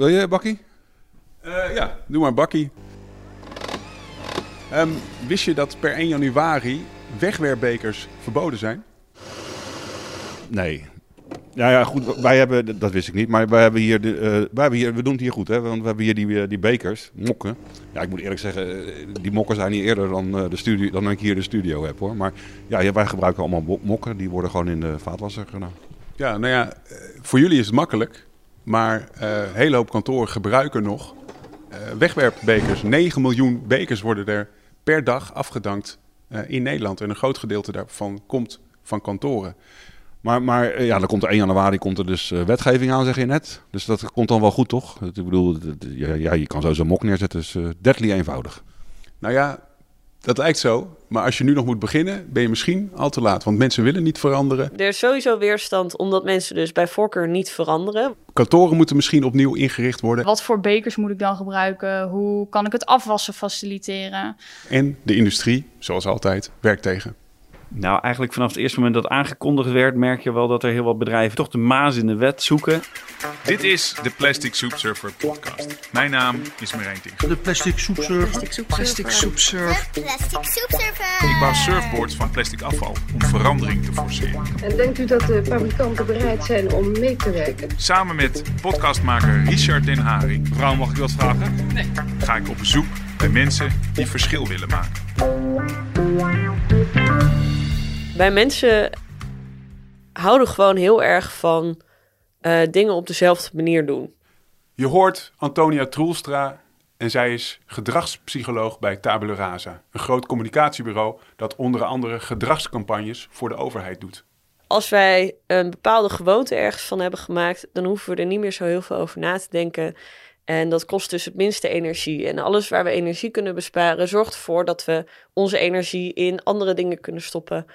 Wil je bakkie? Uh, ja, doe maar bakkie. Um, wist je dat per 1 januari wegwerpbekers verboden zijn? Nee. Ja, ja, goed, wij hebben, dat wist ik niet, maar wij hebben hier, de, uh, wij hebben hier we doen het hier goed, hè, want we hebben hier die, die bekers, mokken. Ja, ik moet eerlijk zeggen, die mokken zijn niet eerder dan, de studio, dan ik hier de studio heb hoor. Maar ja, wij gebruiken allemaal mokken, die worden gewoon in de vaatwasser gedaan. Ja, nou ja, voor jullie is het makkelijk, maar uh, een hele hoop kantoren gebruiken nog uh, wegwerpbekers. 9 miljoen bekers worden er per dag afgedankt uh, in Nederland. En een groot gedeelte daarvan komt van kantoren. Maar, maar ja, dan komt er 1 januari komt er dus wetgeving aan, zeg je net. Dus dat komt dan wel goed, toch? Ik bedoel, ja, je kan zo zo'n mok neerzetten. Dus deadly eenvoudig. Nou ja, dat lijkt zo. Maar als je nu nog moet beginnen, ben je misschien al te laat. Want mensen willen niet veranderen. Er is sowieso weerstand omdat mensen dus bij voorkeur niet veranderen. Kantoren moeten misschien opnieuw ingericht worden. Wat voor bekers moet ik dan gebruiken? Hoe kan ik het afwassen faciliteren? En de industrie, zoals altijd, werkt tegen. Nou, eigenlijk vanaf het eerste moment dat aangekondigd werd, merk je wel dat er heel wat bedrijven toch de maas in de wet zoeken. Dit is de Plastic Soup Surfer podcast. Mijn naam is Marijn Ting. De Plastic Soup Surfer. Plastic Soup Plastic Soup Surfer. Plastic Soup Surfer. Ik bouw surfboards van plastic afval om verandering te forceren. En denkt u dat de fabrikanten bereid zijn om mee te werken? Samen met podcastmaker Richard Den Haring. Mevrouw, mag ik wat vragen? Nee. Ga ik op bezoek bij mensen die verschil willen maken. Bij mensen houden gewoon heel erg van uh, dingen op dezelfde manier doen. Je hoort Antonia Troelstra en zij is gedragspsycholoog bij Tabula Rasa, een groot communicatiebureau dat onder andere gedragscampagnes voor de overheid doet. Als wij een bepaalde gewoonte ergens van hebben gemaakt, dan hoeven we er niet meer zo heel veel over na te denken. En dat kost dus het minste energie. En alles waar we energie kunnen besparen, zorgt ervoor dat we onze energie in andere dingen kunnen stoppen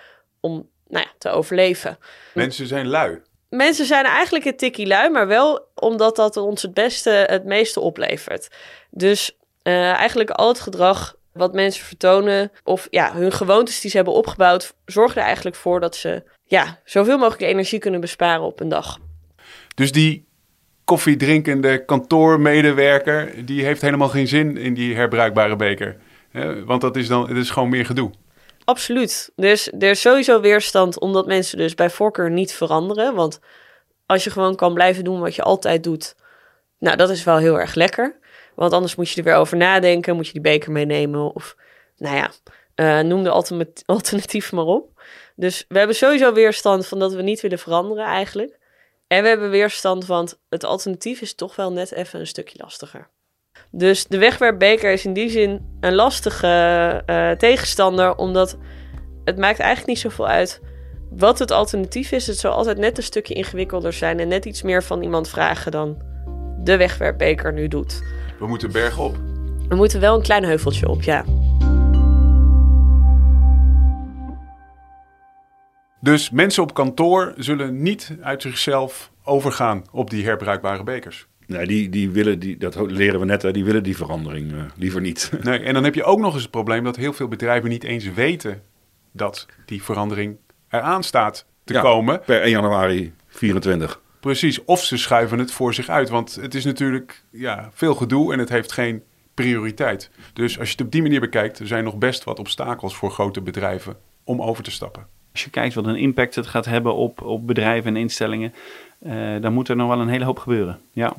om nou ja, te overleven. Mensen zijn lui. Mensen zijn eigenlijk een tikkie lui, maar wel omdat dat ons het beste, het meeste oplevert. Dus uh, eigenlijk al het gedrag wat mensen vertonen, of ja, hun gewoontes die ze hebben opgebouwd, zorgen er eigenlijk voor dat ze ja, zoveel mogelijk energie kunnen besparen op een dag. Dus die koffiedrinkende kantoormedewerker, die heeft helemaal geen zin in die herbruikbare beker. Want dat is dan, het is gewoon meer gedoe. Absoluut. Dus er is sowieso weerstand omdat mensen dus bij voorkeur niet veranderen. Want als je gewoon kan blijven doen wat je altijd doet, nou, dat is wel heel erg lekker. Want anders moet je er weer over nadenken, moet je die beker meenemen of, nou ja, uh, noem de alternatief maar op. Dus we hebben sowieso weerstand van dat we niet willen veranderen eigenlijk. En we hebben weerstand, want het alternatief is toch wel net even een stukje lastiger. Dus de wegwerpbeker is in die zin een lastige uh, tegenstander, omdat het maakt eigenlijk niet zoveel uit wat het alternatief is. Het zal altijd net een stukje ingewikkelder zijn en net iets meer van iemand vragen dan de wegwerpbeker nu doet. We moeten berg op. We moeten wel een klein heuveltje op, ja. Dus mensen op kantoor zullen niet uit zichzelf overgaan op die herbruikbare bekers. Nee, die, die willen, die, dat leren we net, hè, die willen die verandering uh, liever niet. Nee, en dan heb je ook nog eens het probleem dat heel veel bedrijven niet eens weten dat die verandering eraan staat te ja, komen. Per 1 januari 24. Precies, of ze schuiven het voor zich uit. Want het is natuurlijk ja, veel gedoe en het heeft geen prioriteit. Dus als je het op die manier bekijkt, er zijn nog best wat obstakels voor grote bedrijven om over te stappen. Als je kijkt wat een impact het gaat hebben op, op bedrijven en instellingen, uh, dan moet er nog wel een hele hoop gebeuren. Ja.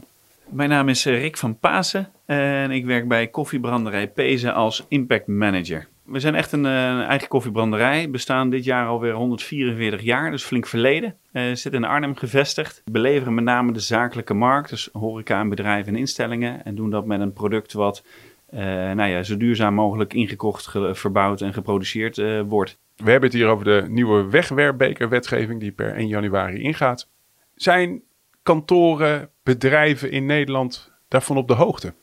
Mijn naam is eh, Rick van Pasen en ik werk bij koffiebranderij Pezen als impact manager. We zijn echt een, een, eigen koffiebranderij, bestaan dit jaar alweer 144 jaar, dus flink verleden. Uh, zitten in Arnhem gevestigd, beleveren met name de zakelijke markt, dus horeca en bedrijven en instellingen. En doen dat met een product wat nou ja, zo duurzaam mogelijk ingekocht, verbouwd en geproduceerd wordt. We hebben het hier over de nieuwe wegwerpbekerwetgeving die per 1 januari ingaat. Zijn kantoren, bedrijven in Nederland daarvan op de hoogte?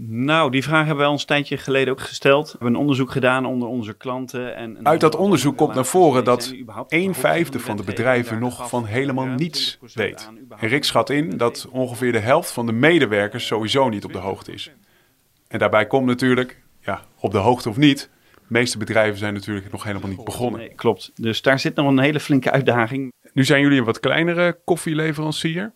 Nou, die vraag hebben wij ons een tijdje geleden ook gesteld. We hebben een onderzoek gedaan onder onze klanten. En Uit dat onderzoek komt naar voren dat een vijfde van de bedrijven nog van helemaal niets weet. En Rick schat in dat ongeveer de helft van de medewerkers sowieso niet op de hoogte is. En daarbij komt natuurlijk, ja, op de hoogte of niet, de meeste bedrijven zijn natuurlijk nog helemaal niet begonnen. Nee, klopt. Dus daar zit nog een hele flinke uitdaging. Nu zijn jullie een wat kleinere koffieleverancier.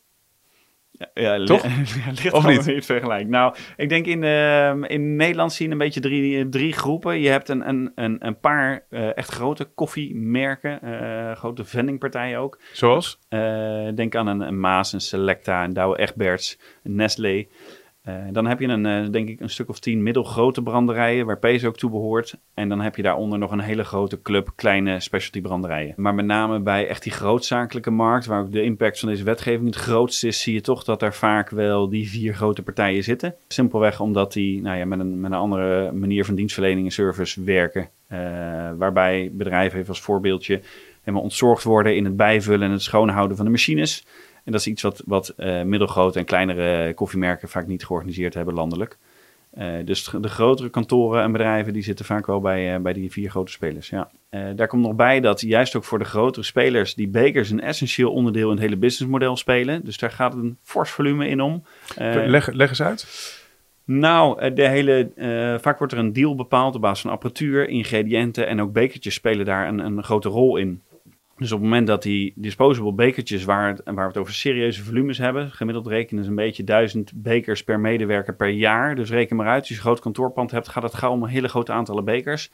Ja, Toch? ligt Of niet? niet? vergelijk. Nou, ik denk in, ehm, in Nederland zie je een beetje drie, drie groepen. Je hebt een, een, een, een paar eh, echt grote koffiemerken, eh, grote vendingpartijen ook. Zoals? Eh, denk aan een, een Maas, een Selecta, een Douwe Egberts, een Nestlé. Eh, dan heb je een, eh, denk ik, een stuk of tien middelgrote branderijen, waar Pees ook toe behoort. En dan heb je daaronder nog een hele grote club kleine specialty branderijen. Maar met name bij echt die grootzakelijke markt, waar ook de impact van deze wetgeving het grootst is, zie je toch dat er vaak wel die vier grote partijen zitten. Simpelweg omdat die nou ja, met, een, met een andere manier van dienstverlening en service werken. Eh, waarbij bedrijven, even als voorbeeldje, helemaal ontzorgd worden in het bijvullen en het schoonhouden van de machines. En dat is iets wat, wat eh, middelgrote en kleinere koffiemerken vaak niet georganiseerd hebben landelijk. Eh, dus de grotere kantoren en bedrijven die zitten vaak wel bij, eh, bij die vier grote spelers. Ja. Daar komt nog bij dat juist ook voor de grotere spelers die bekers een essentieel onderdeel in het hele businessmodel spelen. Dus daar gaat een fors volume in om. Leg, leg eens uit. nou, de hele, vaak wordt er een deal bepaald op basis van apparatuur, ingrediënten en ook bekertjes spelen daar een, een grote rol in. Dus op het moment dat die disposable bekertjes, waar, waar we het over serieuze volumes hebben, gemiddeld rekenen ze een beetje duizend bekers per medewerker per jaar. Dus reken maar uit, als je een groot kantoorpand hebt, gaat het gauw om een hele grote aantallen bekers.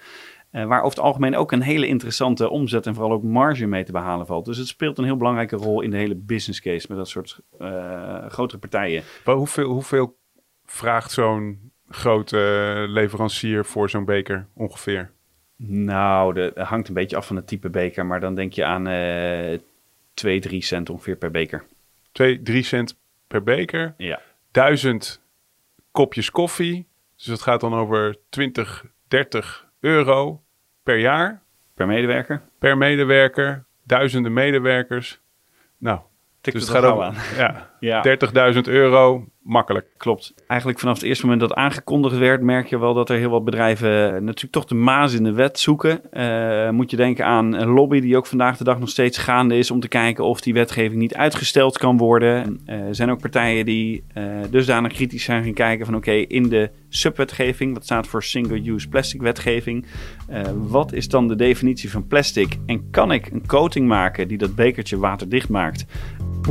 Eh, waar over het algemeen ook een hele interessante omzet en vooral ook marge mee te behalen valt. Dus het speelt een heel belangrijke rol in de hele business case met dat soort eh, grotere partijen. Maar hoeveel, hoeveel vraagt zo'n grote leverancier voor zo'n beker ongeveer? Nou, dat hangt een beetje af van het type beker, maar dan denk je aan eh 2, 3 cent ongeveer per beker. 2, 3 cent per beker. Ja. 1000 kopjes koffie. Dus dat gaat dan over 20, 30 euro per jaar Per medewerker. per medewerker. Duizenden medewerkers. Nou, dus het het gaat over aan. ja, Ja. 30.000 euro makkelijk. Klopt. Eigenlijk vanaf het eerste moment dat aangekondigd werd, merk je wel dat er heel wat bedrijven natuurlijk toch de maas in de wet zoeken. Eh, moet je denken aan een lobby die ook vandaag de dag nog steeds gaande is om te kijken of die wetgeving niet uitgesteld kan worden. Eh, Er zijn ook partijen die eh, dusdanig kritisch zijn gaan kijken van oké, in de subwetgeving, wat staat voor single-use plastic wetgeving, eh, wat is dan de definitie van plastic en kan ik een coating maken die dat bekertje waterdicht maakt?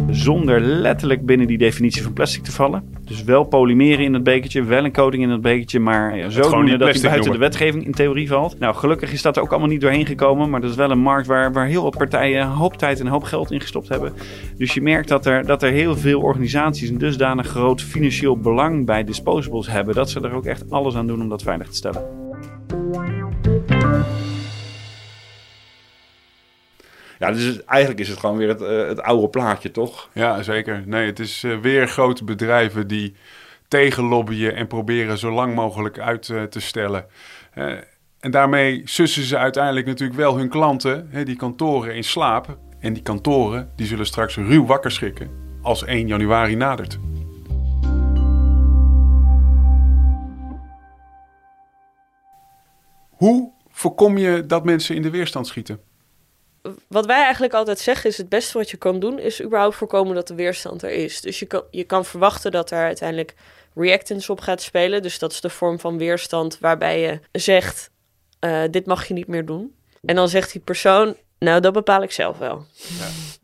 Zonder letterlijk binnen die definitie van plastic te vallen. Dus wel polymeren in het bekertje, wel een coating in het bekertje, maar ja, zo doen dat plastic buiten de wetgeving in theorie valt. Nou, gelukkig is dat er ook allemaal niet doorheen gekomen, maar dat is wel een markt waar, waar heel wat partijen een hoop tijd en een hoop geld in gestopt hebben. Dus je merkt dat er, dat er heel veel organisaties een dusdanig groot financieel belang bij disposables hebben, dat ze er ook echt alles aan doen om dat veilig te stellen. Ja, dus eigenlijk is het gewoon weer het, eh, het oude plaatje, toch? Ja, zeker. Nee, het is eh, weer grote bedrijven die tegenlobbyen en proberen zo lang mogelijk uit eh, te stellen. En daarmee sussen ze uiteindelijk natuurlijk wel hun klanten, hè, die kantoren, in slaap. En die kantoren die zullen straks ruw wakker schrikken als 1 januari nadert. Hoe voorkom je dat mensen in de weerstand schieten? Wat wij eigenlijk altijd zeggen is het beste wat je kan doen, is überhaupt voorkomen dat de weerstand er is. Dus je kan, je kan verwachten dat er uiteindelijk reactance op gaat spelen. Dus dat is de vorm van weerstand waarbij je zegt, eh, dit mag je niet meer doen. En dan zegt die persoon, nou dat bepaal ik zelf wel.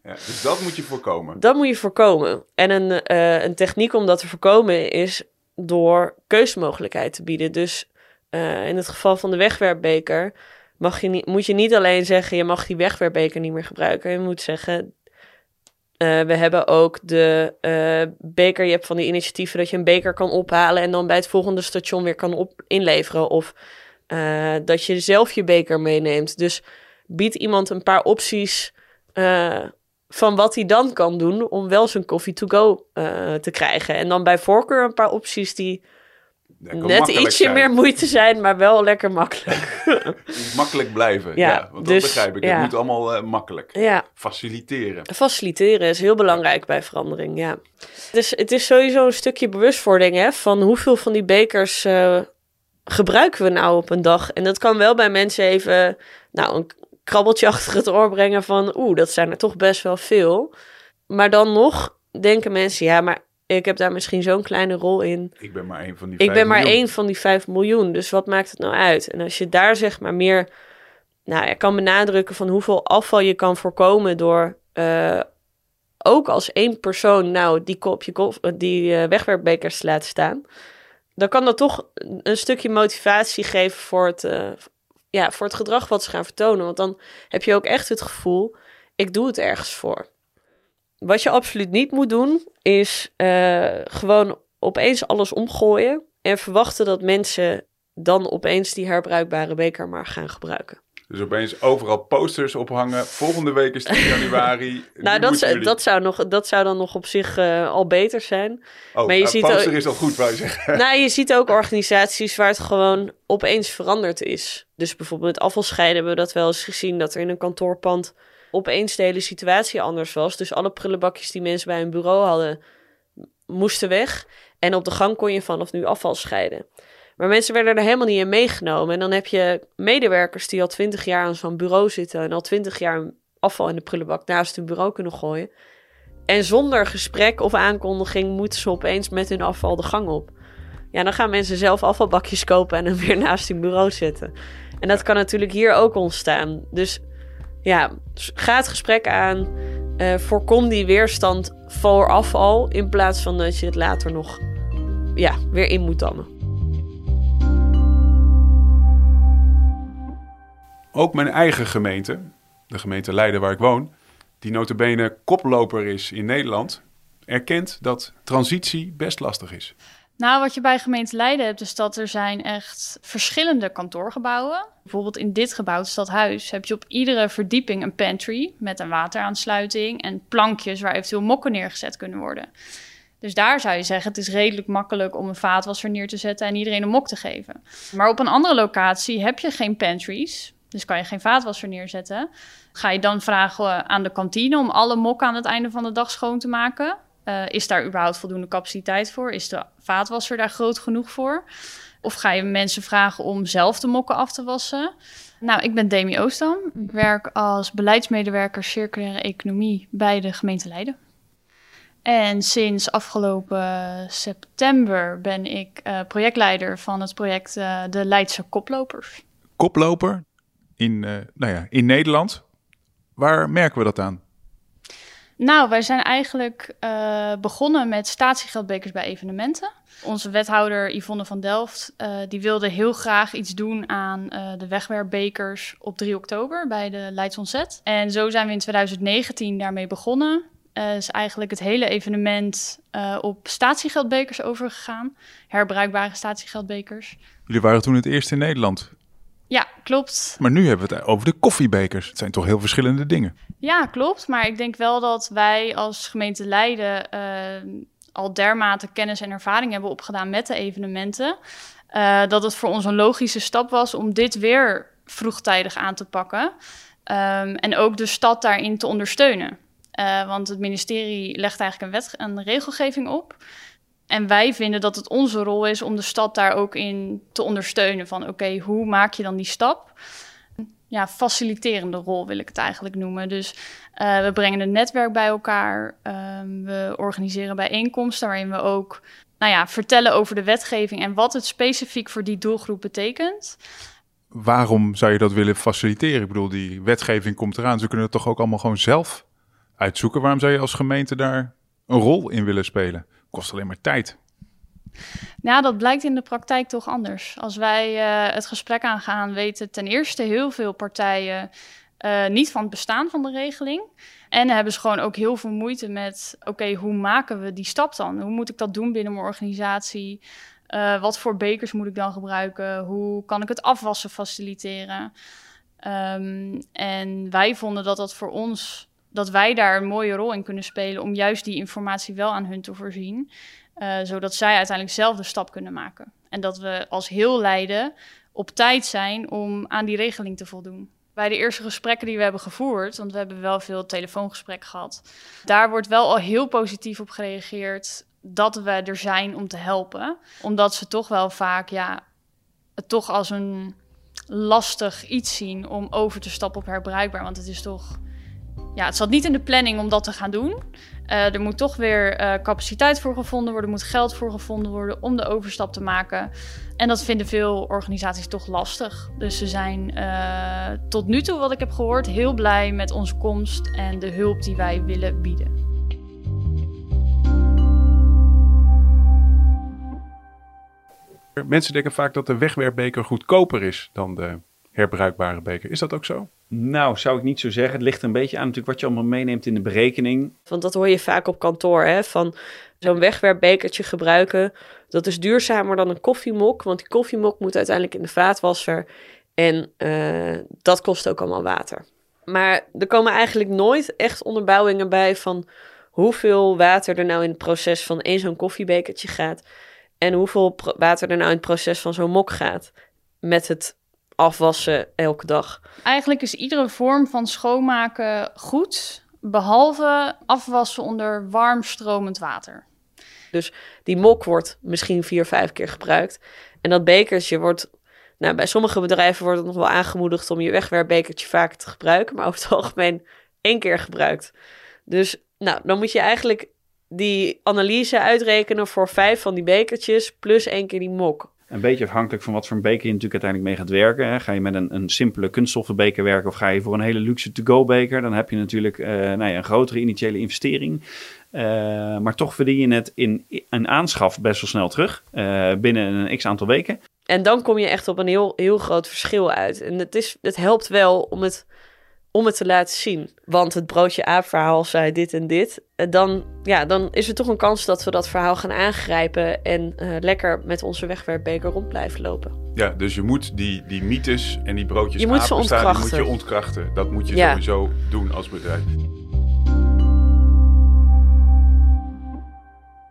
Ja, dus dat moet je voorkomen. Dat moet je voorkomen. En een, eh, een techniek om dat te voorkomen is door keuzemogelijkheid te bieden. Dus eh, in het geval van de wegwerpbeker mag je niet, moet je niet alleen zeggen... je mag die wegwerpbeker niet meer gebruiken. Je moet zeggen... eh, we hebben ook de eh, beker. Je hebt van die initiatieven dat je een beker kan ophalen... en dan bij het volgende station weer kan inleveren. Of eh, dat je zelf je beker meeneemt. Dus bied iemand een paar opties... van wat hij dan kan doen om wel zijn coffee to go te krijgen. En dan bij voorkeur een paar opties die net ietsje zijn. meer moeite zijn, maar wel lekker makkelijk. Makkelijk blijven. Ja, Ja, want dat dus, begrijp ik. ja. Het moet allemaal eh, makkelijk. ja, Faciliteren. faciliteren is heel belangrijk bij verandering, ja. Dus het is sowieso een stukje bewustwording, hè, van hoeveel van die bekers eh, gebruiken we nou op een dag. En dat kan wel bij mensen even, nou, een krabbeltje achter het oor brengen van, oeh, dat zijn er toch best wel veel. Maar dan nog denken mensen, ja, maar ik heb daar misschien zo'n kleine rol in. Ik ben maar één van die Ik vijf ben maar miljoen. één van die 5 miljoen, dus wat maakt het nou uit? En als je daar zeg maar meer, nou, je kan benadrukken van hoeveel afval je kan voorkomen door eh, ook als één persoon nou die, kopje, die uh, wegwerpbekers laat staan, dan kan dat toch een stukje motivatie geven voor het, uh, ja, voor het gedrag wat ze gaan vertonen. Want dan heb je ook echt het gevoel, ik doe het ergens voor. Wat je absoluut niet moet doen, is uh, gewoon opeens alles omgooien en verwachten dat mensen dan opeens die herbruikbare beker maar gaan gebruiken. Dus opeens overal posters ophangen. Volgende week is 10 januari. nou, dat, dat, zou nog, dat zou dan nog op zich uh, al beter zijn. Oh, maar je ziet poster ook, is al goed, wou je zeggen. Nou, je ziet ook organisaties waar het gewoon opeens veranderd is. Dus bijvoorbeeld met afvalscheiden hebben we dat wel eens gezien... dat er in een kantoorpand opeens de hele situatie anders was. Dus alle prullenbakjes die mensen bij hun bureau hadden, moesten weg. En op de gang kon je vanaf nu afval scheiden. Maar mensen werden er helemaal niet in meegenomen. En dan heb je medewerkers die al twintig jaar aan zo'n bureau zitten en al twintig jaar afval in de prullenbak naast hun bureau kunnen gooien. En zonder gesprek of aankondiging moeten ze opeens met hun afval de gang op. Ja, dan gaan mensen zelf afvalbakjes kopen en hem weer naast hun bureau zetten. En dat kan natuurlijk hier ook ontstaan. Dus ja, ga het gesprek aan. Uh, voorkom die weerstand voor afval in plaats van dat je het later nog ja, weer in moet dammen. Ook mijn eigen gemeente, de gemeente Leiden waar ik woon, die notabene koploper is in Nederland, erkent dat transitie best lastig is. Nou, wat je bij gemeente Leiden hebt, is dat er zijn echt verschillende kantoorgebouwen. Bijvoorbeeld in dit gebouw, het stadhuis, heb je op iedere verdieping een pantry met een wateraansluiting en plankjes waar eventueel mokken neergezet kunnen worden. Dus daar zou je zeggen, het is redelijk makkelijk om een vaatwasser neer te zetten en iedereen een mok te geven. Maar op een andere locatie heb je geen pantries, dus kan je geen vaatwasser neerzetten. Ga je dan vragen aan de kantine om alle mokken aan het einde van de dag schoon te maken? Uh, is daar überhaupt voldoende capaciteit voor? Is de vaatwasser daar groot genoeg voor? Of ga je mensen vragen om zelf de mokken af te wassen? Nou, ik ben Demi Oostam. Ik werk als beleidsmedewerker circulaire economie bij de gemeente Leiden. En sinds afgelopen september ben ik uh, projectleider van het project uh, De Leidse Koplopers. Koploper in, uh, nou ja, in Nederland. Waar merken we dat aan? Nou, wij zijn eigenlijk uh, begonnen met statiegeldbekers bij evenementen. Onze wethouder Yvonne van Delft, uh, die wilde heel graag iets doen aan uh, de wegwerpbekers op 3 oktober bij de Leids Ontzet. En zo zijn we in 2019 daarmee begonnen. is eigenlijk het hele evenement op statiegeldbekers overgegaan. Herbruikbare statiegeldbekers. Jullie waren toen het eerste in Nederland. Ja, klopt. Maar nu hebben we het over de koffiebekers. Het zijn toch heel verschillende dingen. Ja, klopt. Maar ik denk wel dat wij als gemeente Leiden uh, al dermate kennis en ervaring hebben opgedaan met de evenementen. Uh, dat het voor ons een logische stap was om dit weer vroegtijdig aan te pakken. Um, en ook de stad daarin te ondersteunen. Uh, want het ministerie legt eigenlijk een, wet, een regelgeving op. En wij vinden dat het onze rol is om de stad daar ook in te ondersteunen. Van oké, hoe maak je dan die stap? Ja, faciliterende rol wil ik het eigenlijk noemen. Dus uh, we brengen een netwerk bij elkaar. Um, we organiseren bijeenkomsten waarin we ook nou ja, vertellen over de wetgeving en wat het specifiek voor die doelgroep betekent. Waarom zou je dat willen faciliteren? Ik bedoel, die wetgeving komt eraan. Ze kunnen het toch ook allemaal gewoon zelf uitzoeken. Waarom zou je als gemeente daar een rol in willen spelen? kost alleen maar tijd. Nou, dat blijkt in de praktijk toch anders. Als wij uh, het gesprek aangaan, weten ten eerste heel veel partijen uh, niet van het bestaan van de regeling. En hebben ze gewoon ook heel veel moeite met: oké, hoe maken we die stap dan? Hoe moet ik dat doen binnen mijn organisatie? Uh, wat voor bekers moet ik dan gebruiken? Hoe kan ik het afwassen faciliteren? Um, en wij vonden dat dat voor ons dat wij daar een mooie rol in kunnen spelen om juist die informatie wel aan hun te voorzien. Uh, zodat zij uiteindelijk zelf de stap kunnen maken. En dat we als heel Leiden op tijd zijn om aan die regeling te voldoen. Bij de eerste gesprekken die we hebben gevoerd, want we hebben wel veel telefoongesprekken gehad, daar wordt wel al heel positief op gereageerd dat we er zijn om te helpen. Omdat ze toch wel vaak ja, het toch als een lastig iets zien om over te stappen op herbruikbaar. Want het is toch ja, het zat niet in de planning om dat te gaan doen. Eh, er moet toch weer eh, capaciteit voor gevonden worden, er moet geld voor gevonden worden om de overstap te maken. En dat vinden veel organisaties toch lastig. Dus ze zijn eh, tot nu toe, wat ik heb gehoord, heel blij met onze komst en de hulp die wij willen bieden. Mensen denken vaak dat de wegwerpbeker goedkoper is dan de herbruikbare beker. Is dat ook zo? Nou, zou ik niet zo zeggen. Het ligt een beetje aan natuurlijk wat je allemaal meeneemt in de berekening. Want dat hoor je vaak op kantoor, hè? Van zo'n wegwerpbekertje gebruiken. Dat is duurzamer dan een koffiemok, want die koffiemok moet uiteindelijk in de vaatwasser. En uh, dat kost ook allemaal water. Maar er komen eigenlijk nooit echt onderbouwingen bij van hoeveel water er nou in het proces van één zo'n koffiebekertje gaat. En hoeveel water er nou in het proces van zo'n mok gaat. Met het afwassen elke dag. Eigenlijk is iedere vorm van schoonmaken goed, behalve afwassen onder warm stromend water. Dus die mok wordt misschien vier, vijf keer gebruikt. En dat bekertje wordt, nou, bij sommige bedrijven wordt het nog wel aangemoedigd om je wegwerpbekertje vaker te gebruiken, maar over het algemeen één keer gebruikt. Dus nou, dan moet je eigenlijk die analyse uitrekenen voor vijf van die bekertjes plus één keer die mok. Een beetje afhankelijk van wat voor een beker je natuurlijk uiteindelijk mee gaat werken. Hè. Ga je met een, een simpele kunststoffen beker werken of ga je voor een hele luxe to-go beker, dan heb je natuurlijk uh, nou ja, een grotere initiële investering. Uh, maar toch verdien je het in een aanschaf best wel snel terug, uh, binnen een x aantal weken. En dan kom je echt op een heel, heel groot verschil uit. En het, is, het helpt wel om het om het te laten zien. Want het broodje aap-verhaal zei dit en dit. Dan, ja, dan is er toch een kans dat we dat verhaal gaan aangrijpen en uh, lekker met onze wegwerpbeker rond blijven lopen. Ja, dus je moet die, die mythes en die broodjes je moet ze ontkrachten. die moet je ontkrachten. Dat moet je ja. sowieso doen als bedrijf.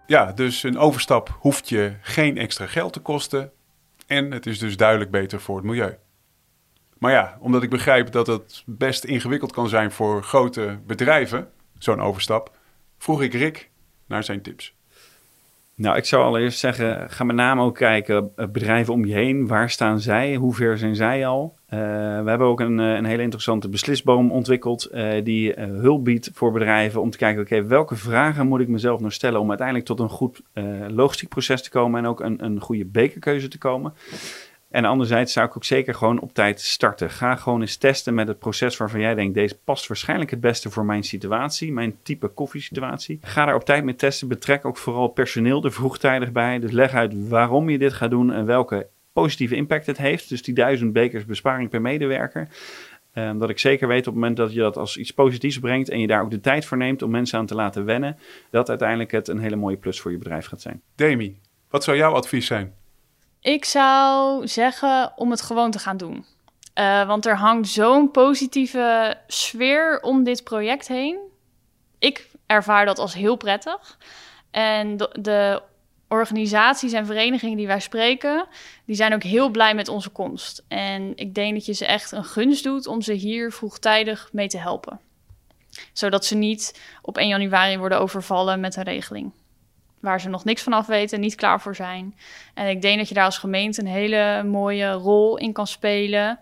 Ja, dus een overstap hoeft je geen extra geld te kosten. En het is dus duidelijk beter voor het milieu. Maar ja, omdat ik begrijp dat het best ingewikkeld kan zijn voor grote bedrijven, zo'n overstap, vroeg ik Rick naar zijn tips. Nou, ik zou allereerst zeggen, ga met name ook kijken, uh, bedrijven om je heen, waar staan zij, hoe ver zijn zij al? Uh, we hebben ook een, een hele interessante beslisboom ontwikkeld die hulp biedt voor bedrijven om te kijken, oké, welke vragen moet ik mezelf nou stellen om uiteindelijk tot een goed logistiek proces te komen en ook een, een goede bekerkeuze te komen. En anderzijds zou ik ook zeker gewoon op tijd starten. Ga gewoon eens testen met het proces waarvan jij denkt: deze past waarschijnlijk het beste voor mijn situatie, mijn type koffiesituatie. Ga daar op tijd mee testen. Betrek ook vooral personeel er vroegtijdig bij. Dus leg uit waarom je dit gaat doen en welke positieve impact het heeft. Dus die duizend bekers besparing per medewerker. Um, dat ik zeker weet op het moment dat je dat als iets positiefs brengt en je daar ook de tijd voor neemt om mensen aan te laten wennen, dat uiteindelijk het een hele mooie plus voor je bedrijf gaat zijn. Demi, wat zou jouw advies zijn? Ik zou zeggen om het gewoon te gaan doen. Uh, want er hangt zo'n positieve sfeer om dit project heen. Ik ervaar dat als heel prettig. En de, de, organisaties en verenigingen die wij spreken, die zijn ook heel blij met onze komst. En ik denk dat je ze echt een gunst doet om ze hier vroegtijdig mee te helpen. Zodat ze niet op 1 januari worden overvallen met een regeling waar ze nog niks van af weten, niet klaar voor zijn. En ik denk dat je daar als gemeente een hele mooie rol in kan spelen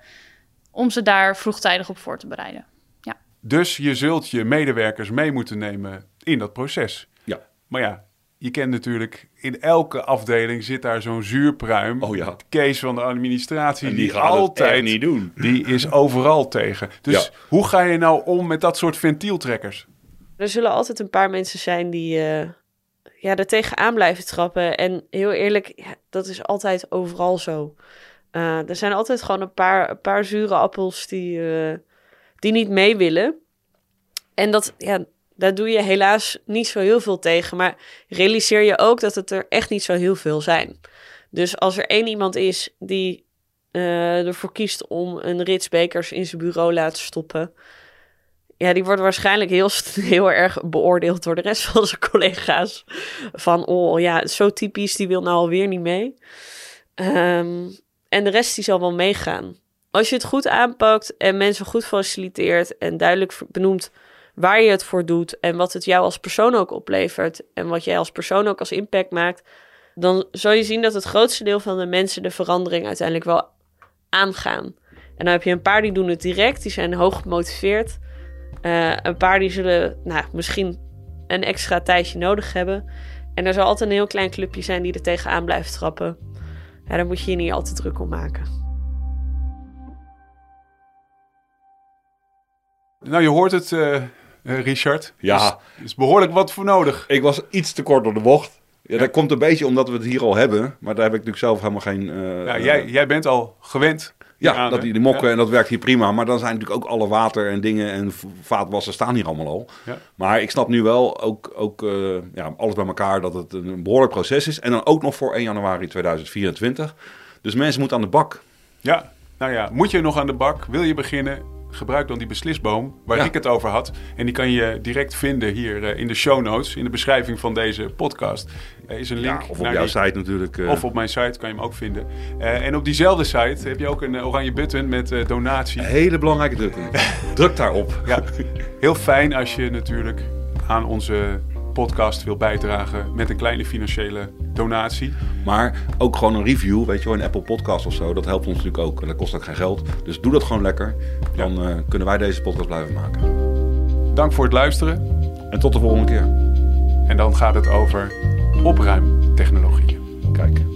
om ze daar vroegtijdig op voor te bereiden. Ja. Dus je zult je medewerkers mee moeten nemen in dat proces. Ja. Maar ja, je kent natuurlijk, in elke afdeling zit daar zo'n zuurpruim. Oh ja. Kees van de administratie. En die, die gaat altijd niet doen. Die is overal tegen. Dus ja. hoe ga je nou om met dat soort ventieltrekkers? Er zullen altijd een paar mensen zijn die, uh, ja, er tegenaan blijven trappen. En heel eerlijk, dat is altijd overal zo. Uh, er zijn altijd gewoon een paar, een paar zure appels die, uh, die niet mee willen. En dat, ja, daar doe je helaas niet zo heel veel tegen. Maar realiseer je ook dat het er echt niet zo heel veel zijn. Dus als er één iemand is die uh, ervoor kiest om een rits bekers in zijn bureau laten stoppen ja, die wordt waarschijnlijk heel, heel erg beoordeeld door de rest van zijn collega's. Van, oh ja, zo typisch, die wil nou alweer niet mee. Um, en de rest die zal wel meegaan. Als je het goed aanpakt en mensen goed faciliteert en duidelijk benoemt waar je het voor doet en wat het jou als persoon ook oplevert en wat jij als persoon ook als impact maakt, dan zal je zien dat het grootste deel van de mensen de verandering uiteindelijk wel aangaan. En dan heb je een paar die doen het direct, die zijn hoog gemotiveerd. Uh, een paar die zullen nou, misschien een extra tijdje nodig hebben. En er zal altijd een heel klein clubje zijn die er tegenaan blijft trappen. Ja, daar moet je je niet altijd druk om maken. Nou, je hoort het, uh, Richard. Ja. Er is behoorlijk wat voor nodig. Ik was iets te kort door de bocht. Ja, dat komt een beetje omdat we het hier al hebben. Maar daar heb ik natuurlijk zelf helemaal geen... Uh, ja, jij, jij bent al gewend ja, dat die, die mokken en dat werkt hier prima. Maar dan zijn natuurlijk ook alle water en dingen en vaatwassen staan hier allemaal al. Ja. Maar ik snap nu wel ook, ook uh, ja, alles bij elkaar dat het een behoorlijk proces is. En dan ook nog voor 1 januari 2024. Dus mensen moeten aan de bak. Ja, nou ja, moet je nog aan de bak? Wil je beginnen? Gebruik dan die beslisboom waar ik het over had. En die kan je direct vinden hier uh, in de show notes, in de beschrijving van deze podcast. Er is een link. Ja, of op jouw site natuurlijk. Uh... Of op mijn site kan je hem ook vinden. Uh, en op diezelfde site heb je ook een oranje button met donatie. Een hele belangrijke druk. Druk daarop. Ja, heel fijn als je natuurlijk aan onze podcast wil bijdragen met een kleine financiële donatie. Maar ook gewoon een review, weet je wel, een Apple Podcast of zo. Dat helpt ons natuurlijk ook. En dat kost ook geen geld. Dus doe dat gewoon lekker. Dan uh, kunnen wij deze podcast blijven maken. Dank voor het luisteren. En tot de volgende keer. En dan gaat het over opruimtechnologieën.